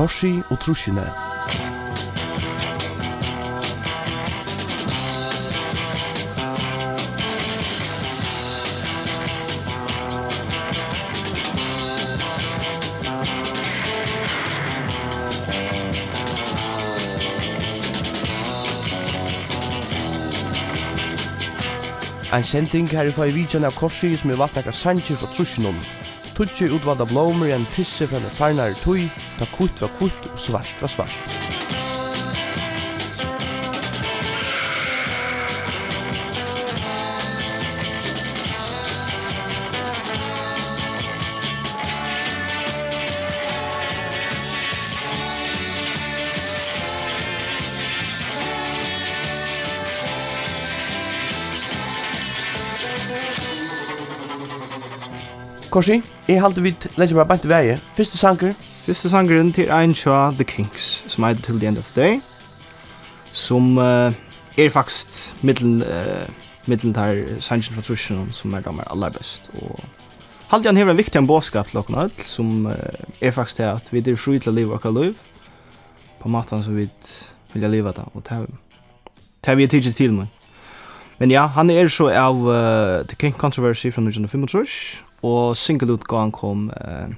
korsi og trusjene. Ein sending her i fai vidjan av korsi som er vatnakar sanji for Trusjene tutsi utvalda blomur i en tisse fra en farnare tui, da kutt var kutt og svart var svart. Korsi, Jeg halte vidt leggja bare bant i vei. Fyrste sanger? Fyrste sangeren til ein tja The Kings, som er Till the End of the Day. Som uh, er faktisk middelen, uh, middelen der sangen fra Trusjon som er damer aller best. Og halte han hever en viktig en båskap til dere öll, som uh, er faktisk det at vi er fri til å liva akkurat liv. På matan som vi vilja leve det, og det er vi er tidlig til meg. Men ja, han er så av uh, The King Controversy fra 1925, og singelutgaven kom eh,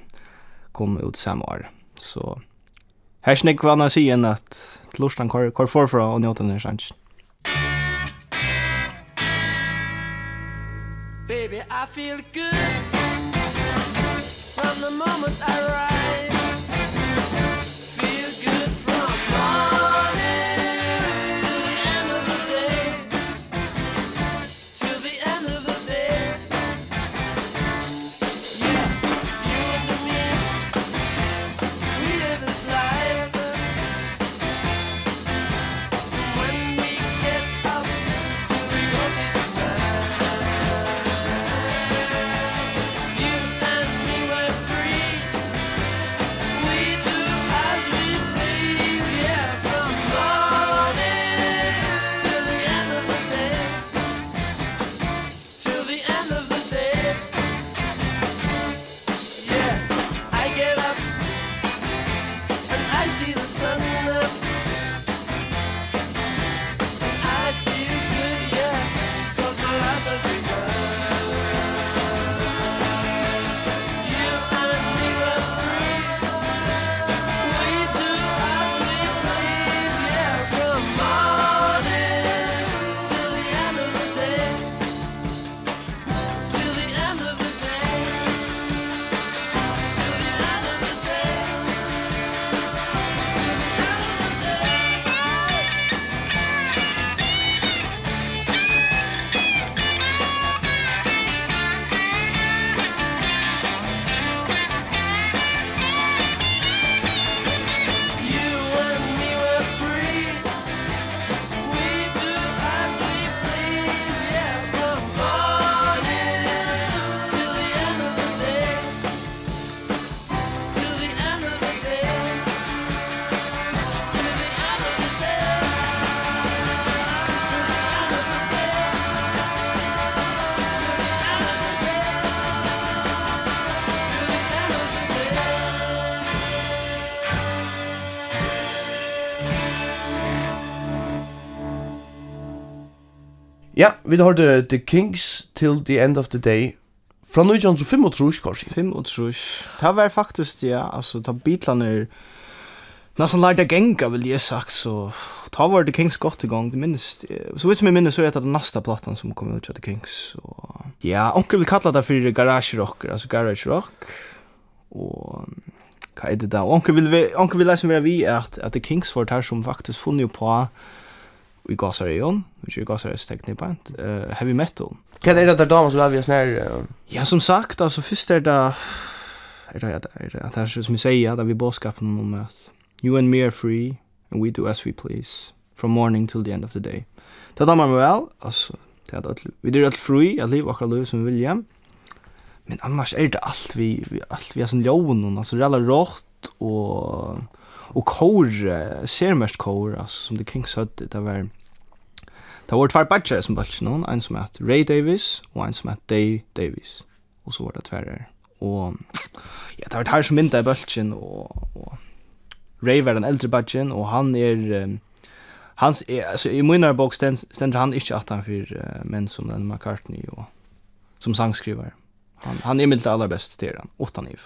kom ut samme år. Så her snakk var det å enn at til Lorsland kvar, kvar forfra og njøten er sant. Baby, I feel good From the moment I rise Ja, vi har det The Kings till the end of the day. Från 1935 kanske. 35. Det var faktiskt ja, alltså ta bitlarna Nästan lärde gänga vill jag sagt så ta var The Kings gott igång det minst. så vet som minst så är det nästa plattan som kom ut av The Kings så ja onkel vill kalla det för garage rock alltså garage rock och vad är det där onkel vill onkel vill läsa mer vi att att The Kings var där som faktiskt funnit på i on which is Gasarion teknik uh, heavy metal. Kan det där damer som har vi snär? Ja, som sagt, alltså först är det är det är det här som vi säger att vi boskapen om att you and me are free and we do as we please from morning till the end of the day. Det damer mig väl, alltså det är att vi är all free, att leva och liv som vi vill hem. Men annars är det allt vi, vi allt vi är som lån, alltså det alla rått och och kor ser mest kor alltså som The Kings hade det var Det var två badger som bøtt, någon, en som het Ray Davis och en som het Day Davis. Och så var det tvärre. Och ja, det var det här som mynda i bulchen och, og Ray var den äldre batchen och han är um, hans är, alltså i min bok ständer han inte at han för uh, menn som den McCartney och som sangskriver. Han han är milt allra bäst till den. Åtta niv.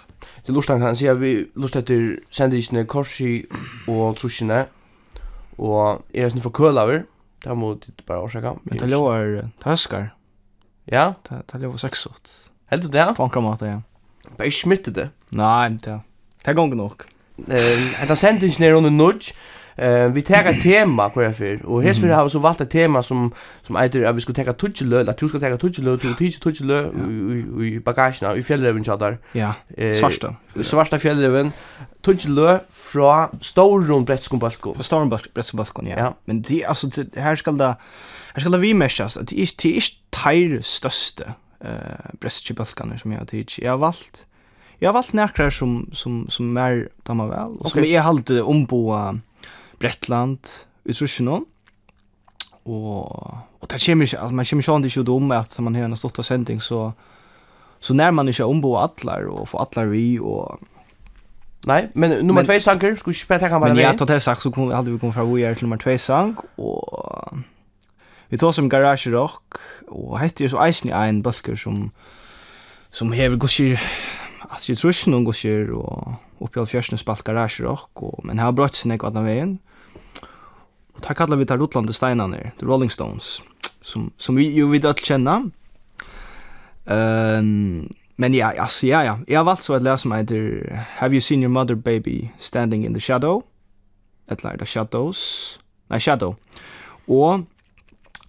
Det lustan kan säga vi lustar till sendisne korsi och trusjene. Och är det sen för kölaver. Där mot det bara orsaka. Men det låter taskar. Ja, det låter sex åt. Helt det där. På kammat ja. Bara smittade. Nej, inte. Det går nog. Eh, han sendisne är under nudge. Eh vi tar ett tema kvar för och här har vi så valt ett tema som som heter att vi ska ta touch löl att du ska ta touch löl till touch touch löl i bagagen i fjällreven chatar. Ja. Svarta. Svarta fjällreven touch löl från Storron Bretskombalkon. Från Storron Bretskombalkon ja. Men det alltså här ska det här ska det vi meskas att det är det är störste eh Bretskombalkon som jag teach. Jag har valt Jag har valt näkrar som som som är damma väl och som är halt omboa Bretland, i Trusjeno. Og, og det kommer ikke, altså, man kommer ikke an ikke om at man har en stått av sending, så, så nær man ikke ombo atler og få atler vi og... Nei, men nummer 2 sanger, skulle ikke bare tenke han bare Men ja, til det sagt, så kom, hadde vi kommet fra Voyer til nummer 2 sang, og vi tog som Garage Rock, og hette er så eisen i en bølger som, som hever gosjer, altså jeg tror ikke noen gosjer, og oppi all fjørsene spalt Garage Rock, og, men her har brøtt sin ekk av den veien, Og det kallar vi det rotlande steinane, The Rolling Stones, som, som vi jo vidt att känna. Um, men ja, altså, ja, ja. Jag har valt så att läsa mig till Have you seen your mother baby standing in the shadow? Ett lär, The Shadows. Nei, Shadow. Och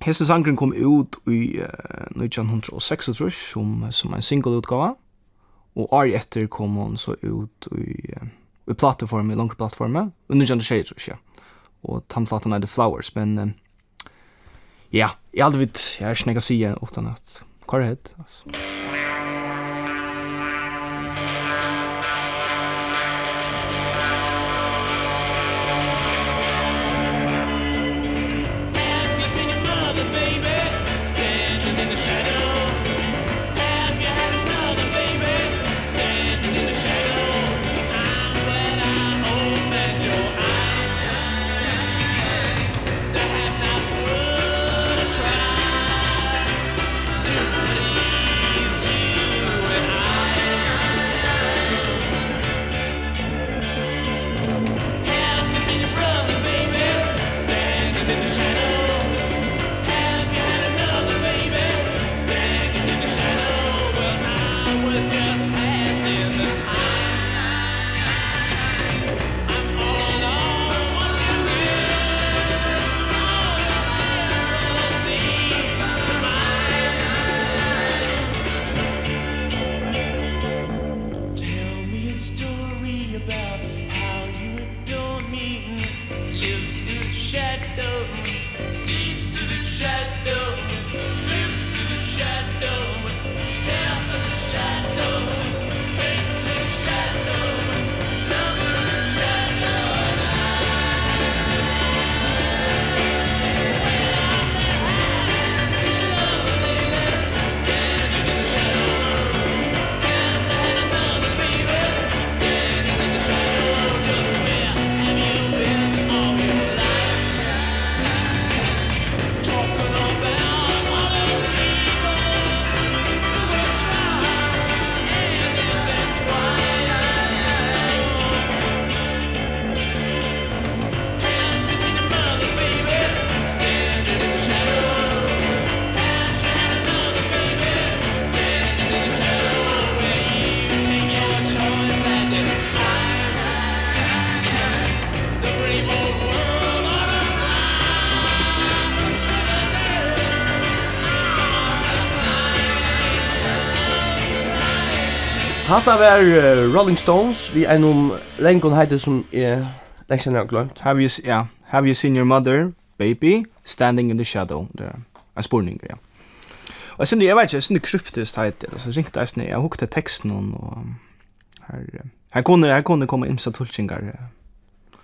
hese sangren kom ut i uh, 1906 som, som en single-utgave. Og år etter kom hon så ut i, uh, i plattformen, i langre plattformen, under 1906, ja og tamplatan er The Flowers, men um, ja, jeg aldri vet, jeg er ikke nek å si utan at, hva er det, altså. Hatta var uh, Rolling Stones, vi er noen lengon heite som er lengst enn jeg glemt. Have you, ja, yeah. Have you seen your mother, baby, standing in the shadow? Det er en spurning, ja. Og jeg synes, jeg vet ikke, jeg synes kryptisk heite, så ringte jeg jeg hukte teksten og her, her kunne, her kunne komme imsa tulsingar uh,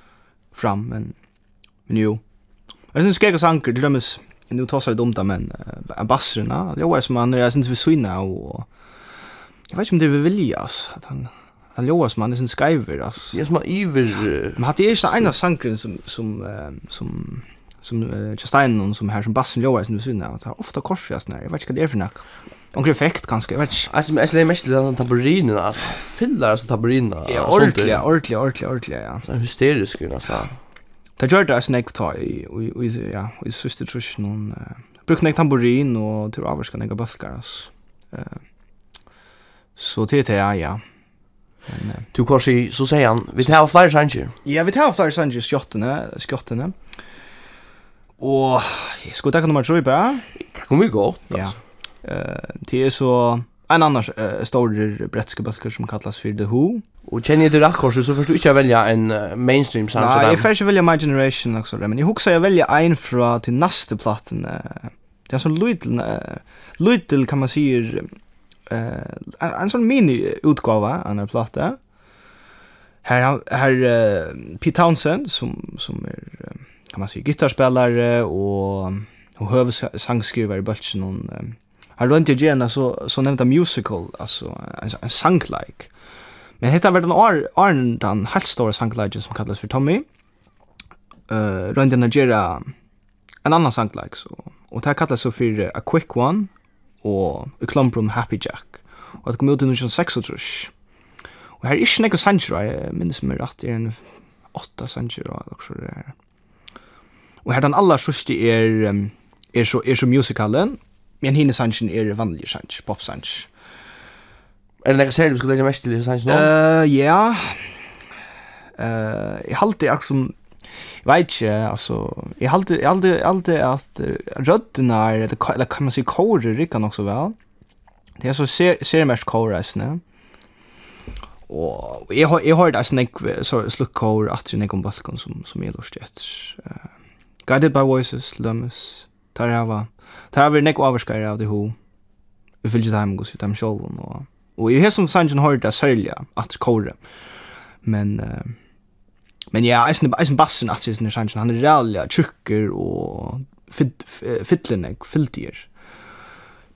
fram, men, men jo. Jeg synes skreik og sanker, til dømes, nu tar seg dumt, men uh, bassruna, det var som han, jeg synes vi svina og, og Jag vet ikke om det är ass. att han att han Joas man är sin skyver alltså. som man iver. Man hade ju så ena sankren som som som som Justin och som här som bassen lovar, som du syns att han ofta korsfjärs när jag vet inte vad det är för nack. Onkel effekt kanske, vet inte. Alltså men det mest den tamburinen alltså fillar som tamburinen. Ja, ordentligt, ordentligt, ordentligt, ordentligt ja. Så hysterisk nästan. Det gjør det snakk ta i, i, i, ja, i søster trus noen, uh, brukte nek tamburin og til å avvarska nek av altså. Uh, Så det är det, ja. Men, eh. Du kan se, så säger han, vi tar flera sanger. Ja, vi tar flera sanger, skjottene, skjottene. Og jeg skulle takke nummer 3 bare. Det kommer godt, altså. Ja. Uh, det er så en annan uh, stor brettske bøkker som kallas for The Who. Og kjenner du rätt korset, så först du ikke välja en uh, mainstream sang. Nei, jeg først velja My Generation, også, men jeg husker jeg velja en fra til neste platen. Uh, det er sånn lydel, uh, lydel kan man sier, eh en sån mini utgåva av en platta. Här här uh, Pete Townsend som som är kan man säga gitarrspelare och och hövsangskrivare i Bultsen hon um, har runt i gena så så nämnda musical alltså en, en sanglike. Men hetta var den ar arn den helt stora sanglike som kallas för Tommy. Eh uh, runt i Nigeria en annan sanglike så och det här kallas så för a quick one og i Klombrun Happy Jack. Og det kom ut i 1936. Og her er ikke nekka sanger, jeg minnes meg rett, det er en åtta sanger, og det er det. Og her den aller første er, er så, er så musicalen, men henne sanger er vanlige sanger, pop sanger. Er det nekka serier du skulle legge mest til sanger nå? Uh, ja. Uh, jeg halte jeg som jag vet inte alltså jag hade halte alltid att rötterna eller eller kan man säga korer det kan också väl. Det är så ser ser mest korer ne. Och jag har jag har det snack så sluck kor att ju någon balkon som som är lust ett. Uh, guided by voices lumus. Tarava. Tarava er Tar jag av det ho. Vi vill ju ta hem gå sitta og själva och har som sanjen hørt det særlig, at kore. Men uh, Men ja, eisen, eisen bassen at sisen er sannsyn, han er reallig tjukker og fytlenek, fylltier.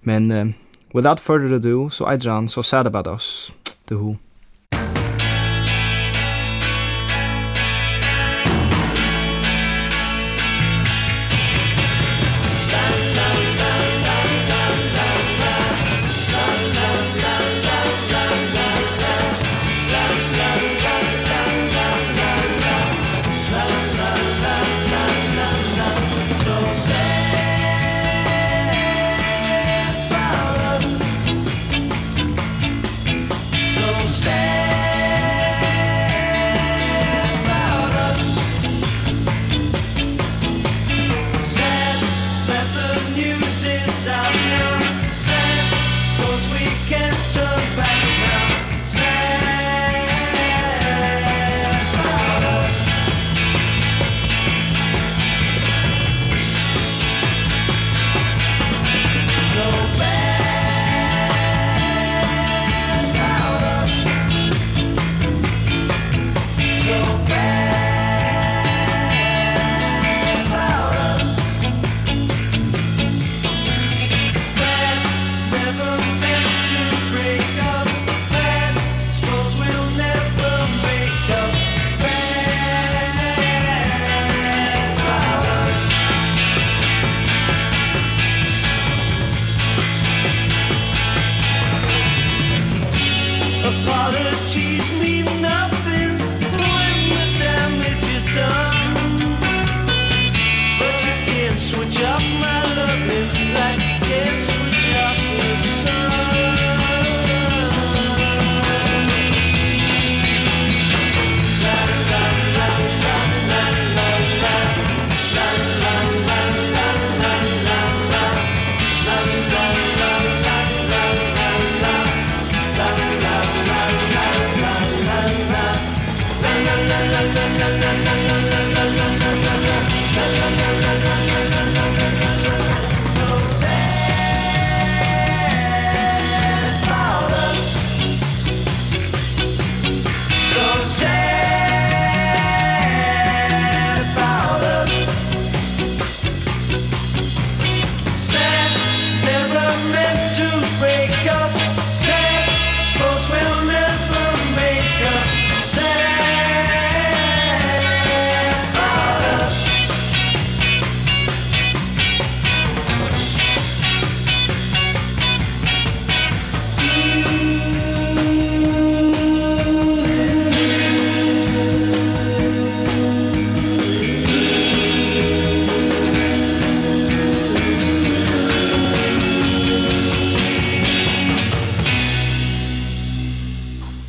Men uh, without further ado, så so eidran, så so sad about us, the who.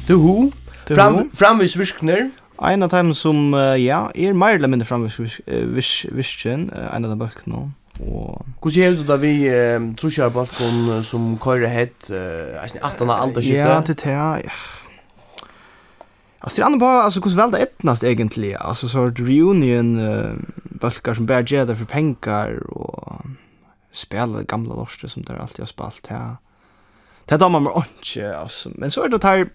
The Who. The Fram, Who. Framvisvirkner. En av dem som, uh, ja, er mer eller mindre framvisvirkjen, uh, en av dem bøkken. Og... Hvordan gjør du da vi uh, trusjærbalkon som køyre hett, uh, 18 av alderskiftet? Ja, til det, ja. Alltså det andra var alltså hur väl det öppnast egentligen. Alltså så ett reunion uh, bulkar som bär gädda för pengar och spela gamla lorster som där alltid har spalt här. Det tar man mer inte alltså. Men så är det här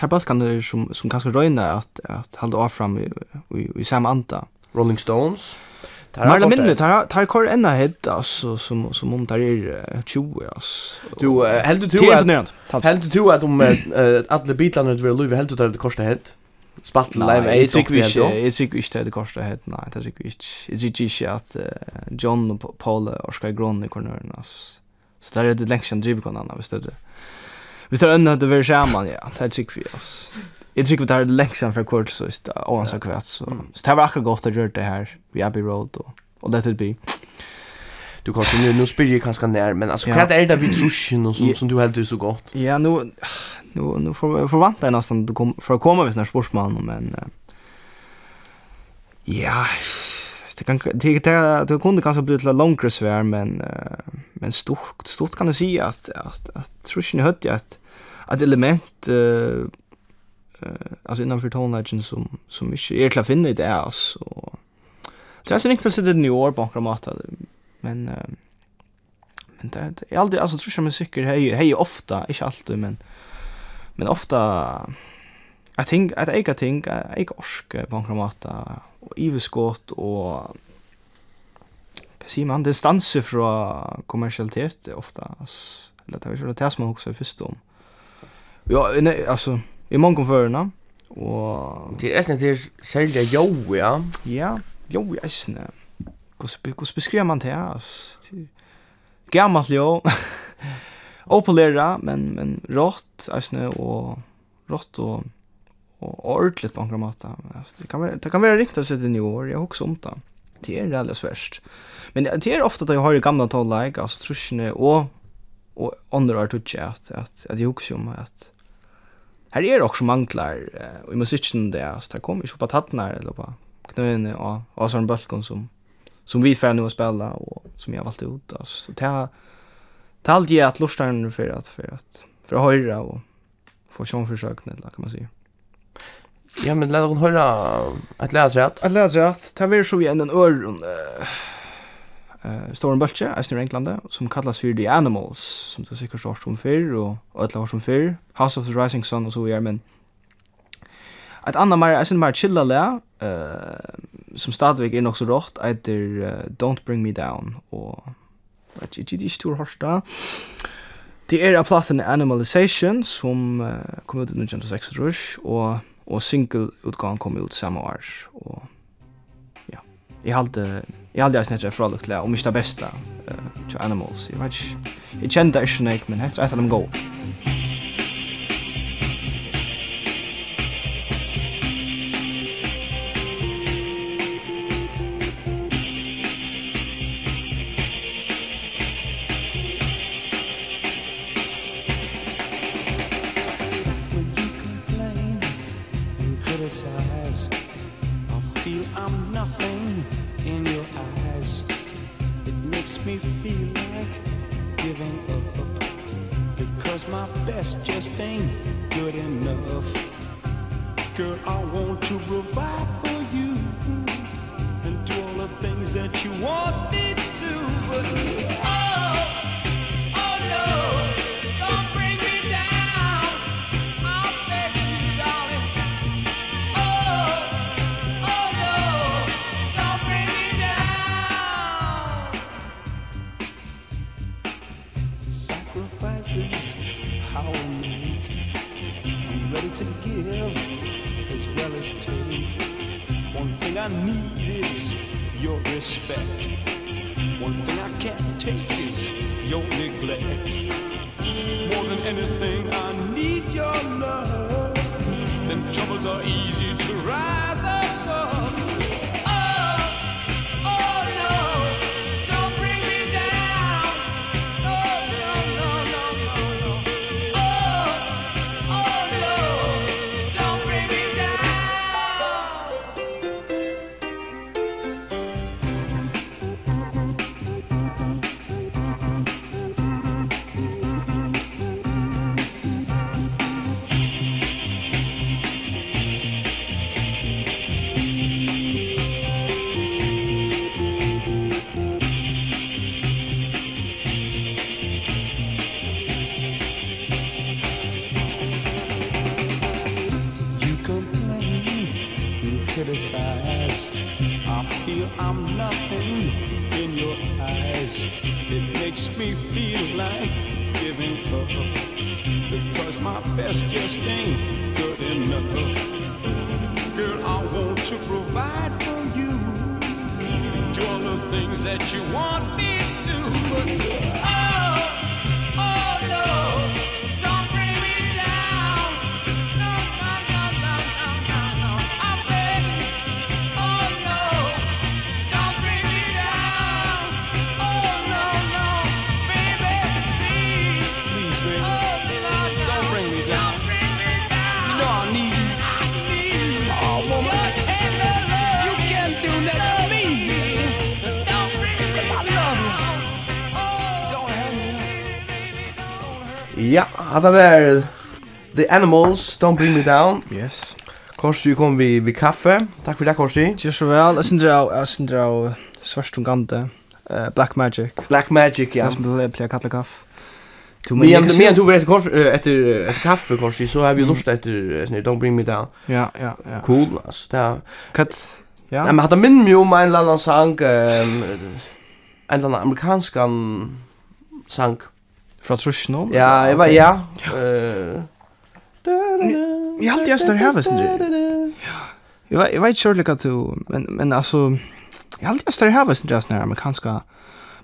här balkarna som, som kanske röjna att, att hålla av fram i, i, i samma anta Rolling Stones. Men det minnet, tar tar kor ända hit alltså som som om tar är 20 alltså. Du helt du att helt du att om alla bitlarna vill leva helt du att det kostar hett. Spattel live är sig visst är sig visst det kostar hett. Nej, det är sig visst. Är sig visst att John och Paul och Sky Gronny cornern alltså. Så där är det längst sen driver kan annars visst det. Hvis det er ønne at det vil skjermen, ja, det er sikkert vi, ass. Jeg tycker det här är läxan för kort så just ovansa kvart. så. Så det här var akkurat gott att göra det här vid Abbey Road och, och det till bli. Du kan se nu, nu spyr jag ganska när, men alltså vad är det vid trusjen och så, som du heldur så gott? Ja, nu, nu, nu får förväntar jag nästan du kom, för att komma vid sån här sportsman, men ja, det kan det det det kunde kanske bli lite längre svär men men stort stort kan du säga att att, att trusjen hött jag att ett element eh alltså innanför tonlagen som som inte är klart finna i det alltså. Så jag syns inte att det är New York på något men men det är alltid alltså tror jag men cykel hej hej ofta, inte alltid men men ofta I think at ega ting, ega orsk på en måte, og iveskått, og hva sier man, distanse fra kommersialitet ofta, eller det er jo det som man også er først om. Ja, nej, alltså i många førerne, och det är snarare sälja jo, ja. Ja, jo, jag snä. Hvordan beskriver man det? Alltså, gammalt jo. Opolera, men men rått, alltså och rått och och ordentligt på några. Alltså det kan vara det kan vara riktigt sett i New år. Jag också om det. Det är det allra värst. Men det är ofta att jag har gamla tal like alltså trusne och och andra har touchat att att att jag också om att här är det också manglar och i musiken där så det kommer ju på tattnar eller på knöne och och sån bulkon som som vi får nu att spela och som jag valt ut alltså ta ta allt ge att lustan för att för att för att höra och få sån försök när kan man säga Ja, men lär hon höra ett läsrätt. Ett läsrätt. Det här så så igen en öron. Uh, uh, stor en eisen i England, som kallas for The Animals, som du sikkert har som fyrr, og ødla har som fyrr, House of the Rising Sun og så videre, men et annet mer, eisen mer chilla le, uh, som stadigvæk er nok så rått, eiter uh, Don't Bring Me Down, og vet ikke, det er ikke stor hårsta. Det er av platen Animalization, som uh, kom ut i 1906, og, og single-utgaven kom ut samme år, og ja, jeg halte... Uh, Jag hade nästan ett frolic där om inte det bästa. Uh, to animals. Jag vet inte. Jag kände det inte, men det är ett av dem går. too One thing I need is your respect One thing I can't take is your neglect. More than anything I need your love. Then troubles are easy to ride. want me to. but I hade var The Animals, Don't Bring Me Down. Yes. Korsi kom vi vi kaffe. Takk for det Korsi. Just så väl. Jag syns jag jag syns jag svärstun gante. Uh, Black Magic. Black Magic ja. Det som blev kalla kaff. Du men jag men du vet kors etter ett kaffe Korsi så har vi lust efter sånn Don't Bring Me Down. Ja, ja, ja. Cool alltså. Det er kat Ja. Nej, men hade min en eller landan sang en eller den amerikansk sang Fra Trusno? Ja, jeg var, ja. Jeg har alltid jeg står her, visst du. Jeg vet ikke ordentlig at du, men, men altså, jeg har alltid jeg står her, visst du, sånn her amerikanska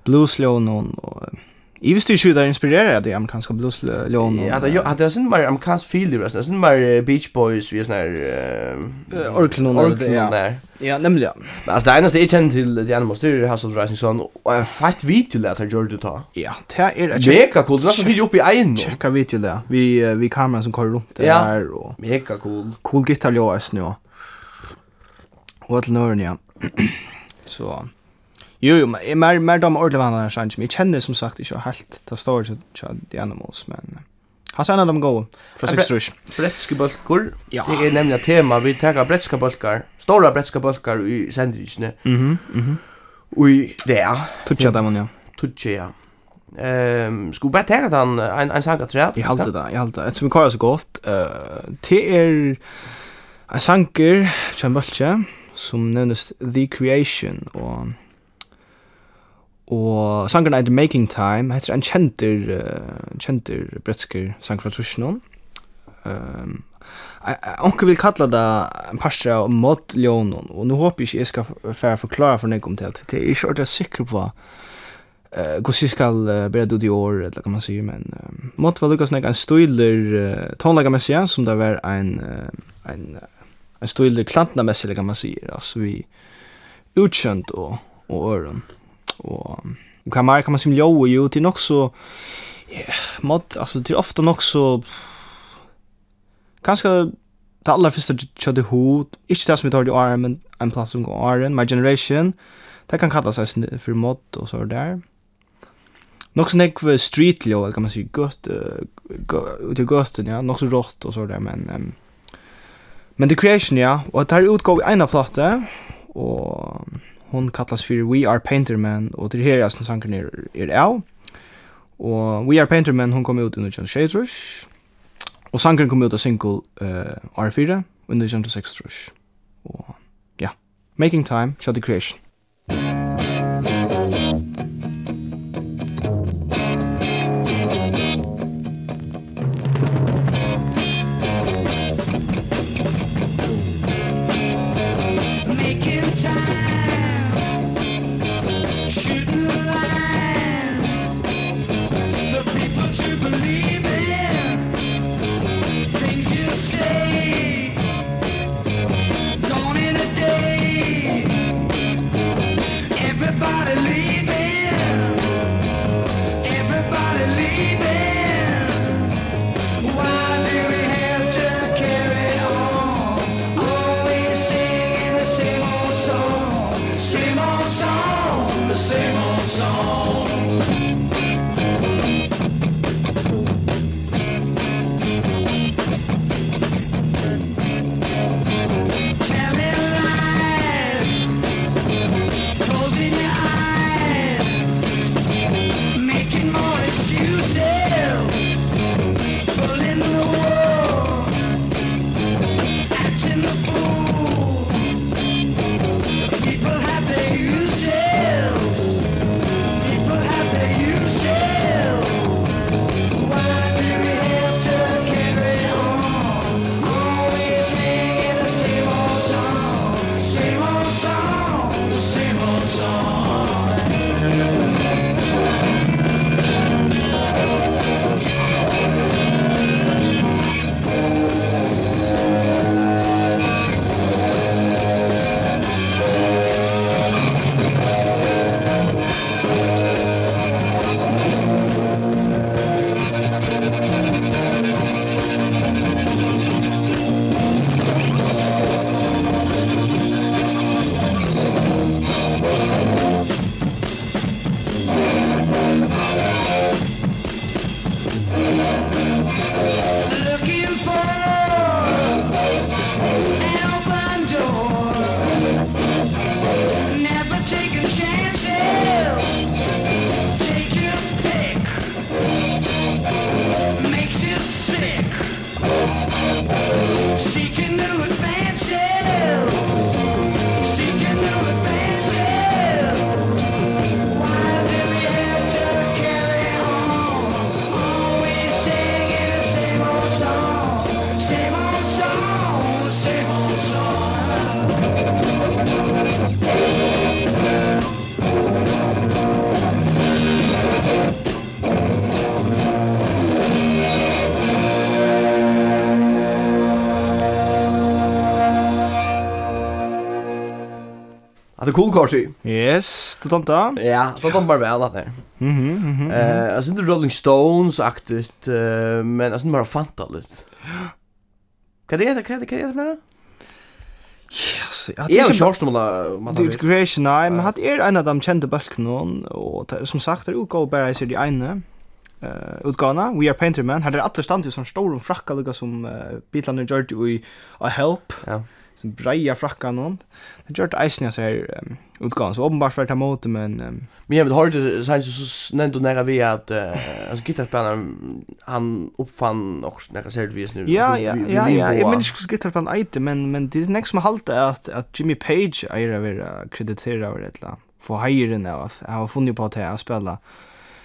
blueslån og, og I visste ju där inspirerade det amerikanska blueslån. Ja, det hade jag sen mer amerikansk feel det resten, sen mer Beach Boys vi sån här eh Orklon och det där. Ja, nämligen. Men alltså det enda det känner till The Animals det är House Hassel Rising Sun och en fight video där att Jordan ta. Ja, det är det. Mega cool. Det är video uppe i en. Checka video där. Vi vi kameran som kör runt där och mega cool. Cool gitarr jag nu. Och att nörden ja. Så Jo, jo, men mer mer de ordliga vanliga här chans. Men känner som sagt inte helt ta står så the animals men. Har sen de gå för sex trus. Bretska bulkar. Ja. Det är nämligen tema vi tar bretska bulkar. Stora bretska bulkar i sandwichne. Mhm, mhm. Oj, där. Tutcha dem ja. Tutcha ja. Ehm, skulle bara ta den en en saga träd. Jag håller det, jag håller det. Som kallas gott. Eh, det är en sanker, Chan Volche, som nämnes The Creation och Og sangen er The Making Time, heter en kjenter, uh, kjenter bretsker sang fra Trusjnån. Um, Onke vil kalla det en parstra av modljónun, og nu håper jeg ikke jeg skal færa forklara for nek om det, at det er ikke ordentlig sikker på uh, hvordan jeg skal uh, bereda ut i år, eller hva man sier, men uh, måtte var lukkast nek en støyler uh, tonlagamessig, som det var en, uh, en, uh, en støyler klantnamessig, hva man sier, altså vi utkjønt og, og øren och kan man kan man som jo ju till något så yeah, mod alltså till ofta något så kanske det allra första körde hot inte det som vi tar det är men en plats som går är my generation det kan kallas sig för mod och så där Nog sån för street lov, kan man säga, gött, ut i götten, ja, nog så rått och så där, men... Um, men The Creation, ja, och det här utgav i ena platta, och Hon kallas fyrir We Are Painter Man, og til her er som sangren er, er av. Og We Are Painter Man, hon kom ut under John Shadrush. Og sangren kom ut av single uh, R4 under John Shadrush. Og ja, Making Time, Shot the Creation. det cool kort. Yes, det tanta. Ja, det tanta bara väl där. Mhm, mhm. Eh, alltså inte Rolling Stones aktigt, eh, men alltså bara fantastiskt. Kan det kan det kan det vara? Yes, jag tror jag kört om man Det creation nej, men hade er en av dem kände bulken och som sagt det utgå bara så det ene. Eh utgåna We Are Painter Man hade alla stand ju som stor och fracka lugga som uh, Beatland George i A Help. Ja som breia frakkan någon. Det gjort eisen så här um, utgång så uppenbart för att ta emot men um, men jag vet har det sen så nämnt du nära vi att uh, alltså gitarrspelaren han uppfann också nära service nu. Ja ja ja ja, jag minns inte gitarrspelaren inte men men det är nästa som halt är att att Jimmy Page är över krediterad över ett la få hejren av jag har funnit på att jag spela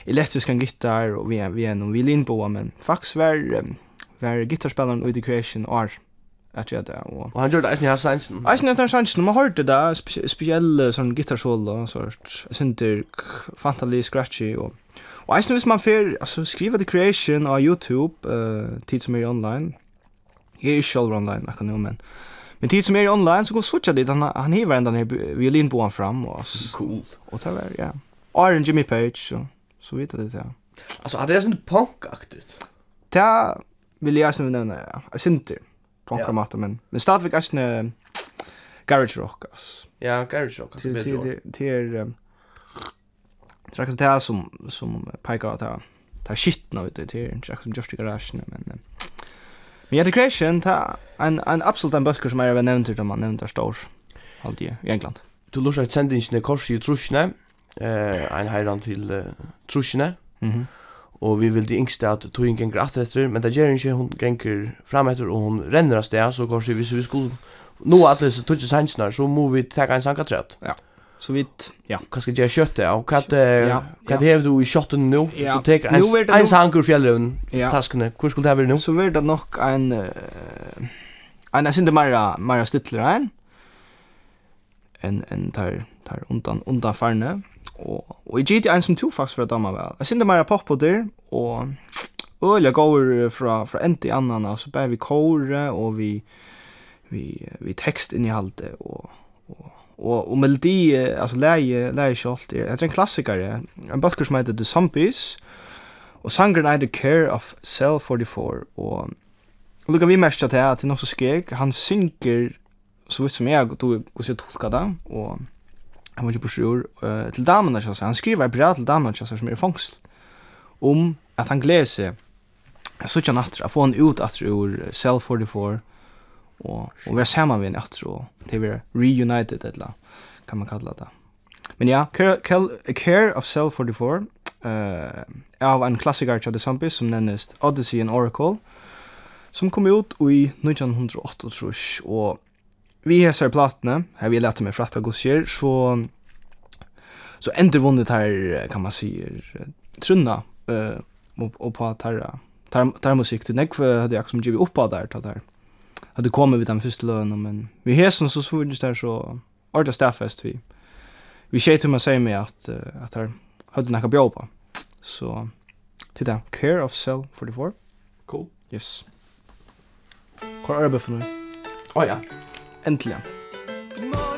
elektriska gitarr och vi vi är någon vill in på men fax var var gitarrspelaren ute creation art att göra det och och han gjorde det här sansen. Jag syns att sansen man hörde det speciell sån gitarrsolo och sort synter fantasy scratchy och och jag man för alltså skriva the creation på Youtube eh tid som är online. Här är själva online jag kan nu men Men tid som är online så går switcha dit han han hivar ända ner violin på fram och cool och ta väl ja. Iron Jimmy Page så så vet det ja. Alltså hade det sånt punkaktigt. Ta vill jag sen nämna ja. Jag synter på några matter men men stadigt alltså en garage rock alltså. Ja, garage rock. Det till det är Trakas det här som som pekar att det ta shit ut det är inte som just i garagen men Men ja, Creation, ta en en absolut en busker som är även nämnt om man nämnt där stor. alltid i England. Du lusar sendingene kors i trusjene, eh, en heiran til uh, trusjene og vi vil de yngste at tog ganger at etter, men det gjør ikke, hun ganger fram etter, og hun renner av sted, så kanskje hvis vi skulle nå at disse tog sannsene, så må vi ta en sankatrett. Ja. Så vidt, ja. Hva skal jeg kjøtte, og hva ja, ja. hever du i kjøtten nå? Ja. Så teker en, en sanker fjellrøven, ja. taskene, hvor skulle det være nå? Så var det nok en, uh, en, jeg synes det mer, mer stytler en, en, en tar, tar undan, undan farne, Og, og jeg gitt en som to faktisk for å damme vel. Jeg synes det mer pop på der, og øyla går fra, fra en til annan, altså bare vi kåre, og vi, vi, vi tekst inn i halte, og, og, og, og melodi, altså leie, leie kjolt, er, er en klassikere, en bøkker som heter The Zombies, og sangren heter Care of Cell 44, og Og lukka vi mest til at det er nokså skeg, han synker så vidt som jeg, og du går du, tolka det, og han var ikke på sjur, uh, til damen hans, han skriver brev til damen hans, som er i fangsel, om at han gleder seg, så ikke han atter, få han ut atter ur Cell 44, og, og være sammen med en atter, og det er reunited, eller kan man kalla det. Men ja, Care, care of Cell 44, uh, av en klassiker til The Zombies, som nennes Odyssey and Oracle, som kom ut i 1988 og vi hesar platene, her vi lærte meg fratta gossier, så så ender vunnet her, kan man si, trunna, uh, og, og på tarra, tarra, tar musikk, til nekve hadde jeg som givet oppa der, ta der, hadde kommet vid den første lønnen, men vi hesen så svunnet der, så ordentlig staffest vi, vi skjer til meg sier meg at, uh, at her hadde nekka bjåpa, så til det, Care of Cell 44. Cool. Yes. Hva er det for noe? Å oh, ja. Endelig. God morgen.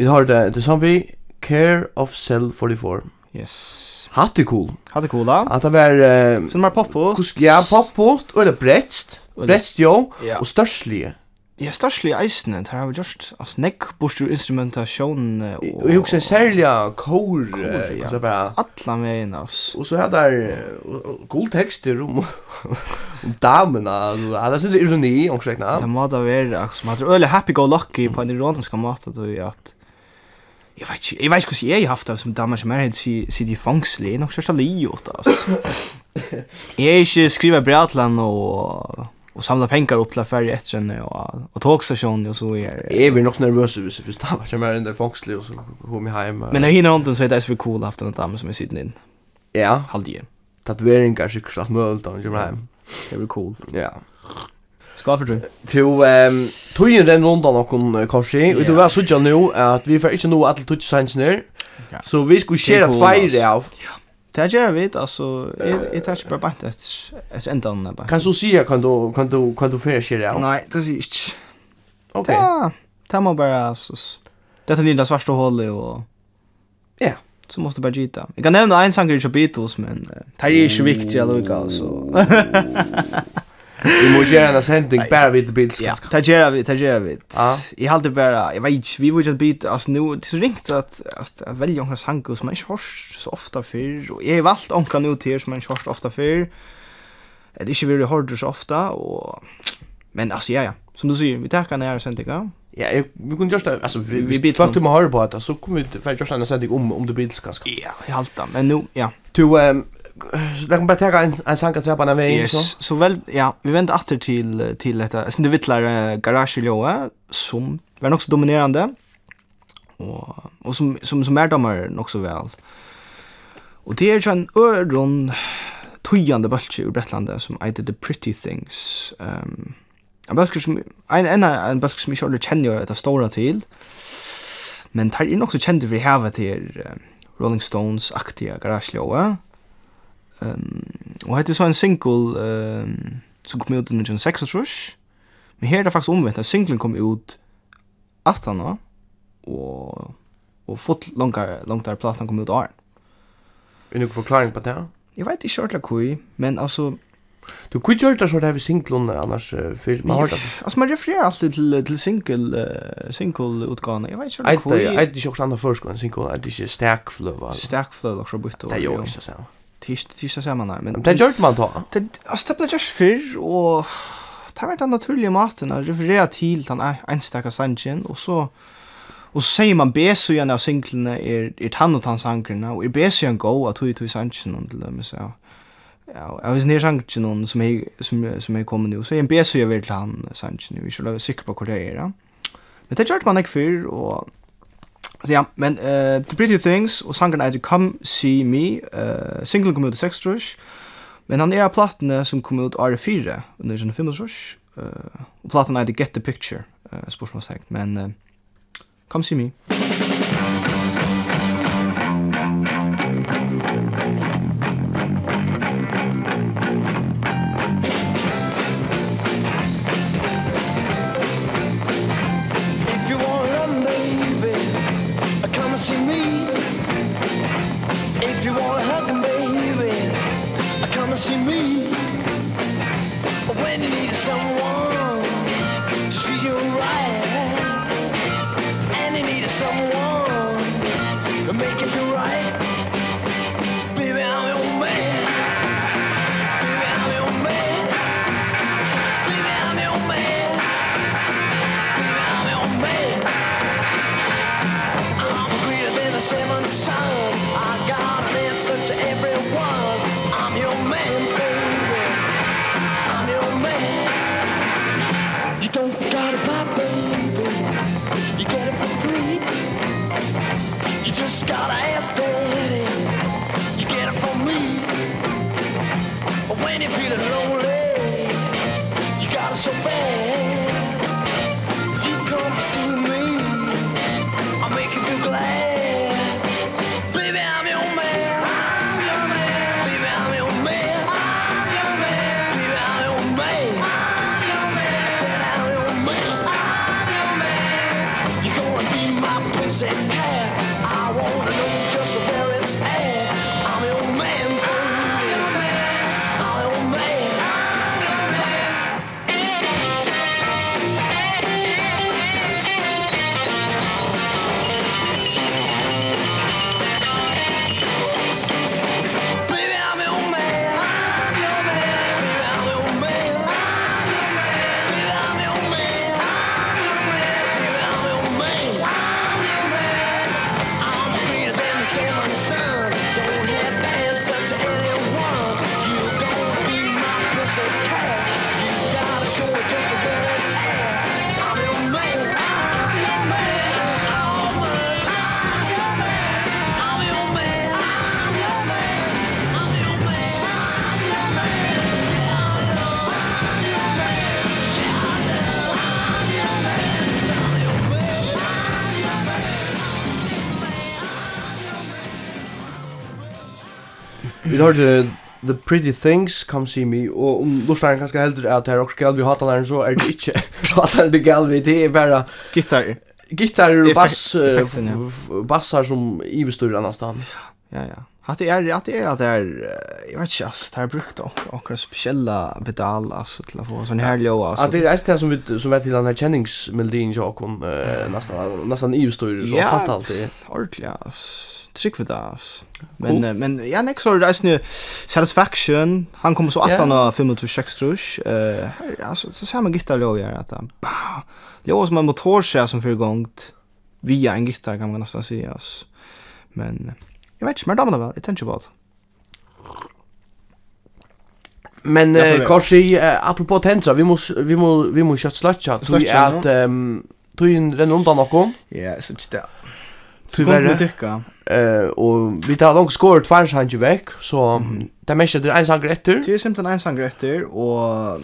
Vi har det til zombie Care of Cell 44. Yes. Hatt er cool. Hatte cool, då. Att det var... Uh, Som var pop-pot. Ja, poppot och det bretst. Bretst, jo, ja. och størslige. Ja, størslige eisene, det har vi gjort. Altså, nekk bostur instrumenta, sjån Och Og sälja husker så bara alla ja. Med inn, altså. Och så er det cool texter om, om damerna. Alltså, Det är sånn ironi, omkring. Det må da være, altså. Man er øyelig happy-go-lucky på en ironisk måte, du, at... att Jeg vet ikke, jeg vet ikke hvordan jeg har haft det som damer som er helt si si de fångsle nog så sali åt alltså jag är inte skriva brev til han og, og samla pengar opp til affär etter henne og, og togstasjonen og så är är vi nog så nervösa vis för stavar som är den fångsle och så kom mig hem men jeg hinner hånden så er det så cool haft den damer som er sitter inn. ja. Halde tatueringar så klart möjligt då jag hem det blir cool ja. Ska för tru. Till ehm tog den rundan och korsi och du var så nu att vi får inte nu alla touch signs ner. Så vi skulle köra tveir fira av. Det gör vi alltså jag touch på bara ett ett ändan bare. Kan du se kan du kan du kan du fira det? Nej, det är inte. Okej. Ta må bara så. Det den lilla svarta hålet och Ja så måste bara gita. Jag kan nämna en sanger i Beatles men det är inte viktigt att lugga alltså. Vi må göra en sending bara vid bild. Ja, ta göra vi, ta göra vi. I hade bara, jag vet inte, vi vill just bit alltså nu det så ringt att att, att välja några sankor som man inte hörs så ofta för och jag har valt onka nu till som man inte hörs ofta för. Det är inte vi hörde så ofta och men alltså ja ja, som du säger, vi tackar när sendingar. Ja, Ja, jeg, vi kunde just alltså vi vi vi bit fakt om höra på att så kommer vi för just en sending om om det bilds kanske. Ja, jag haltar men nu ja. Du ehm Där kan bara ta en en sanka trappa när yes. så. Så väl ja, vi vänder åter till till detta. Sen det vittlar garage som var också dominerande. Och och som som som är domar också väl. Och det är ju en öron tojande bultje ur Brettlande som I did the pretty things. Ehm um, en bultje som en en en bultje som jag aldrig känner att stora till. Men tar in också kände vi här um, Rolling Stones aktiga garage Um, og hette så en single um, som kom ut i 1906, men her er det faktisk omvendt, at singlen kom ut astana, og, og fått langere, der platan kom ut av den. Er det noen forklaring på det? Jeg vet ikke ordentlig hvor, men altså... Du kunne gjøre det så det her ved singlen annars, for man har det. Altså, man refererer alltid til, til single, uh, single utgående. Jeg vet ikke ordentlig hvor... Jeg vet ikke også andre først, men single er det ikke også bytte. det er jo ikke det samme. Tyst tyst samman där men det gjort man då. Det alltså det just för och tar vart den naturliga maten att referera till den enstaka sanchen och så och säger man besu gärna av singlarna är är han och hans ankarna och är besu en go att hur hur sanchen och det men så ja. Jag vet ner sanchen någon som är som som är kommande. Och så är en besu jag vill han sanchen vi skulle vara säkra på hur det är. Men det gjort man inte för och Så ja, men uh, The Pretty Things og sangen er Come See Me, uh, singlen kom ut i 6 trus, men han er av platene som kom ut året 4, under 25 trus, uh, og platen er Get The Picture, uh, spørsmålstegn, men uh, Come See Me. Come See Me. and you're feeling lonely Vi hørte The Pretty Things Come See Me og om Lorstein kanskje heldur at her også skal vi hatar den så er det ikke hata det gal vi det er bare gitar gitar og bass bassar som ivestur annars stan ja ja. Att det är att det är att det är jag vet inte alltså det har brukt och akkurat speciella pedal alltså till att få sån här låg alltså. At det er det som vi som vet til den her kjenningsmelodien jo kom nesten nesten ivestur så fatalt det. Ordentlig alltså trygg för det. alltså. Men cool. men ja next så det är nu satisfaction. Han kommer så 18 och 526 tror jag. Eh alltså så ser man samma gitarrlåg här att han. Det var som en motorskär som för igång via en gitarr kan man nästan säga. Alltså. Men jag vet inte men damerna väl. Jag tänker på det. Men eh, kanske eh, apropå tensa, vi måste vi må vi måste kött slötcha. Tror att ehm tror ju den undan någon. Ja, så det. Tyvärr. Eh och vi tar långt skor två sanger veck så mm. det mest det är en sanger efter. Det är simpelthen en sanger efter och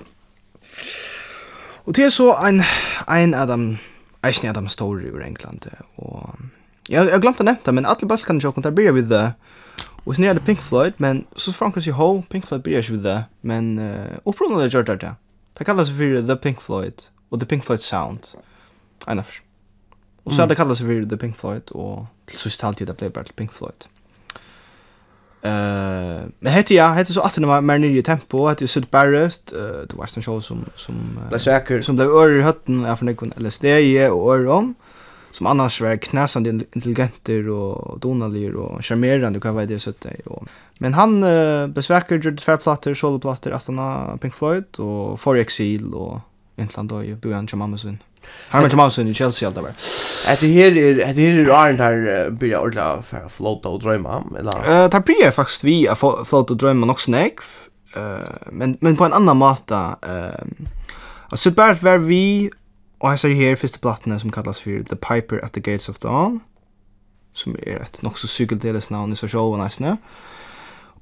och det är så en en Adam Eisen Adam story ur England och jag jag glömde nämna men alla balkan jag kunde vi det. the was near det Pink Floyd men så Frankrike Ho, Pink Floyd börjar vi det. men uh, upprunna det gjorde det. Det kallas för the Pink Floyd och the Pink Floyd sound. Annars. Och så hade det kallats for The Pink Floyd och till sist alltid det blev bara Pink Floyd. Eh, uh, men hette ja, hette så att det var mer nere i tempo, hette ju Sud Barrett, eh uh, det var en show som som uh, säker som blev öre i hötten av från Nikon LSD och om, som annars var knäsande intelligenter och donalier och charmerande kan vara det så att och men han uh, besväcker Judas Fair plattor, solo plattor, Astana Pink Floyd och For Exil och Intland och Bujan Chamamasun. Han var Chamamasun i Chelsea allt var. Att det här är det här är aren't här blir ordla för float och drömma eller. Eh tar blir faktiskt vi att float och drömma också näck. Eh men men på en annan mata eh alltså bara var vi och jag säger här första plattan som kallas för The Piper at the Gates of Dawn som är ett nog så cykeldeles namn i social nice nu.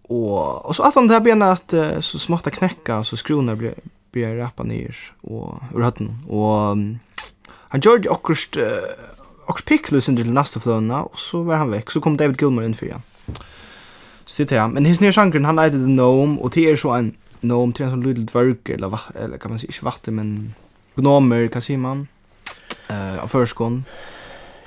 Och och så att han där bena att så smarta knäcka så skrona blir blir rappa ner och ur hatten och Han gjorde akkurat uh, akkurat picklus under till nästa flöna och så var han väck så kom David Gilmour in för igen. Så det är men his nya genren han heter The Gnome och det är så en gnome till en sån liten dvärg eller eller kan man säga inte varte men gnomer kan säga man eh av förskon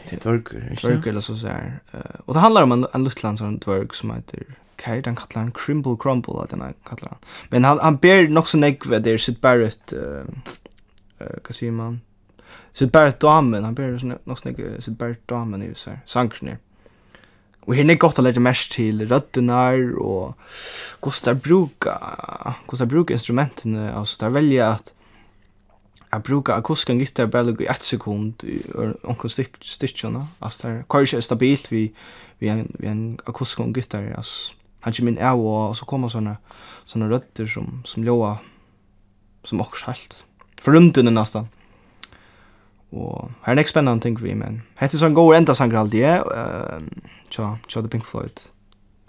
till dvärg dvärg eller så så här. Och det handlar om en, en liten sån dvärg som heter Kaj, den kallar han Crimble Crumble, at den kallar han. Men han, han ber nok så negve, det er Sid Barrett, uh, uh, hva sier man, Sitt bare damen, han ber nok snakke, sitt bare damen i så här, sankerne. Og her er godt å lære mest til røddenar og hvordan de bruker, hvordan de bruker instrumentene, altså de velger at jeg bruker akustiska gitar bare i ett sekund i omkring styrtjene, altså det er kanskje stabilt vi, vi en, vi en akustisk gitar, altså han kommer inn av og så kommer sånne, sånne rødder som, som låa, som også helt, forrymdende nesten. Og her er nek spennende ting vi, men hette sånn god enda sanger alltid, uh, tja, tja, The Pink Floyd.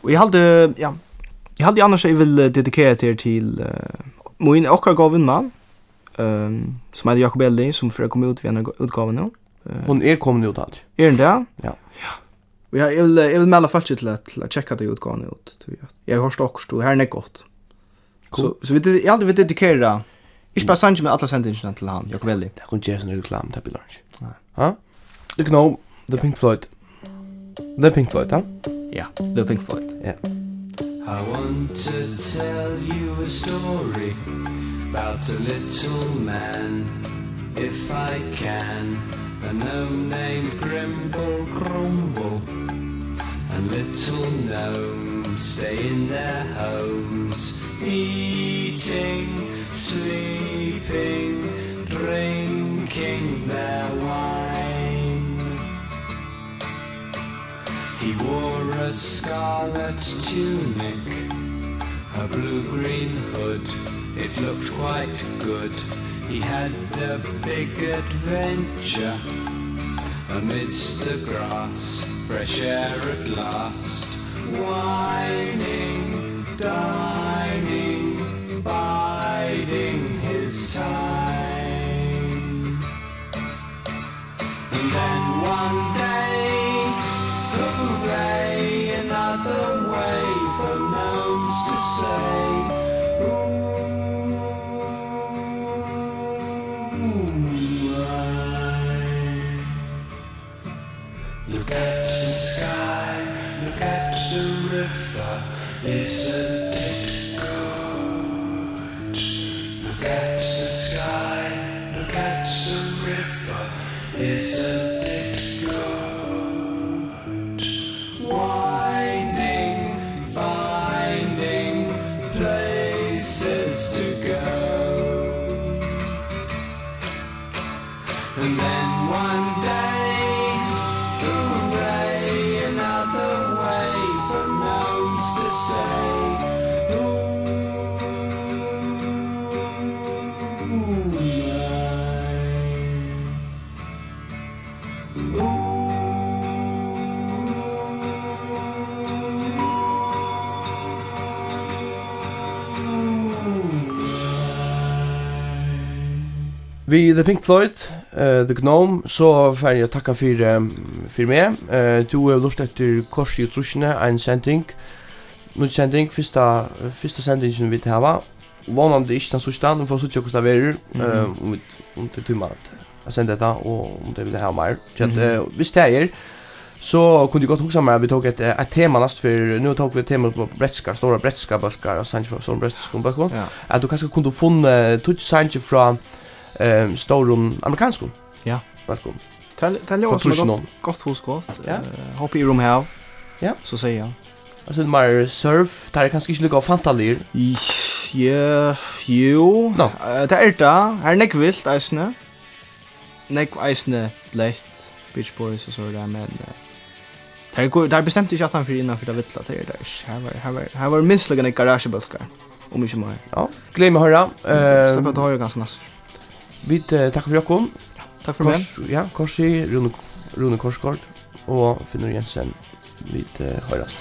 Og jeg halde, ja, jeg halde annars jeg vil dedikere til til uh, min okkar gaven mann, um, som heter Jakob Eldi, som fyrir kom ut ved en utgave nå. Uh, Hun er kommet ut alt. Er den det? Ja. Ja. Og jeg, jeg, vil, jeg vil melde folk til at jeg tjekka det utgavene ut. Jeg har hørt okkur, her er nek godt. Cool. Så, så vi, jeg halde vi dedikere Ikke bare Sanji, men alle sendingene til han, Jakob Eli. Det kunne gjøre sånn reklam, det blir lunsj. Ja? The Gnome, The Pink Floyd. The Pink Floyd, ja? Ja, The Pink Floyd. Ja. I want to tell you a story About a little man If I can A gnome named Grimble Grumble And little gnomes Stay in their homes Eating Sleeping sleeping drinking their wine. He wore a scarlet tunic a blue-green hood. It looked quite good. He had a big adventure amidst the grass fresh air at last. Whining down Vi The Pink Floyd, uh, The Gnome, så får jeg takka for, um, for meg. Uh, du har lurt etter kors i utrusjene, en sending. Nutt sending, fyrsta, fyrsta sending som vi tar hava. Vånande ikke den sørste, vi får sørste hvordan det er, uh, om, om det er tøyma at jeg sender dette, og om det vil ha mer. Så at, uh, hvis det er, så kunne jeg godt huske meg at vi tok et, et tema nast for, nå tok vi et tema på bretska, stora bretska bølgar, og sannsje fra stora bretska bølgar, ja. at du kanskje kunne funnet, tog sannsje fra, eh storum amerikansk. Ja. Välkom. Tal tal låt som gott, gott hos gott. Ja. Uh, Hopp i room här. Ja. Så säger jag. Alltså det mer surf, där är kanske inte lika fantalir. Ja, jo. No. Uh, det är det. Här är näck vilt isne. Näck isne blekt Beach Boys och så där men Där går där bestämde jag att han för innan för det vittla det där. Här var här var här var minst lika en. Om inte mer. Ja. Glöm höra. Eh, släppa ta höra ganska nästan. Vi uh, takk for okkom. Ja, takk for mig. Ja, Korsi, Rune, Rune Korsgård og Finnur Jensen. Vi höras.